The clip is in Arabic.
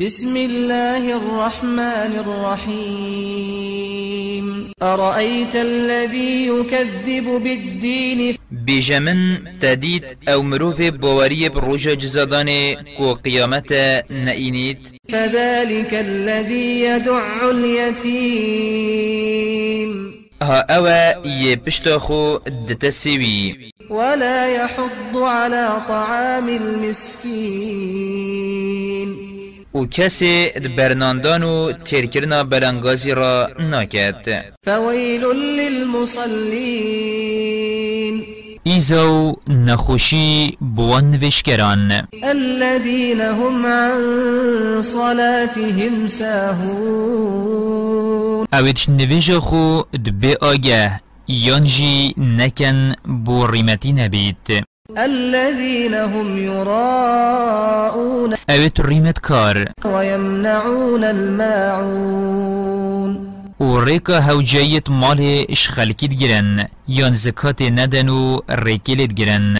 بسم الله الرحمن الرحيم. أرأيت الذي يكذب بالدين؟ بيجمن تديد أو مروف بواري بروجة جزادان كو قيامت نئينيت. فذلك الذي يدع اليتيم. ها اوا يبشتاخو دتسيوي ولا يحض على طعام المسكين. و کسی برناندان و تیرکرنا بلنگازی را ناکد فويل للمصلين ایزو نخوشی بوان وشکران الذين هم عن صلاتهم ساهون. اویدش نویج خو دبه آگه یانجی نکن بو ریمتی نبید. الذين هم يراءون اوید ریمت کار ويمنعون الماعون. و ریکا هوجایت مال اش خلکید گرن یان زکات ندن و ریکلید گرن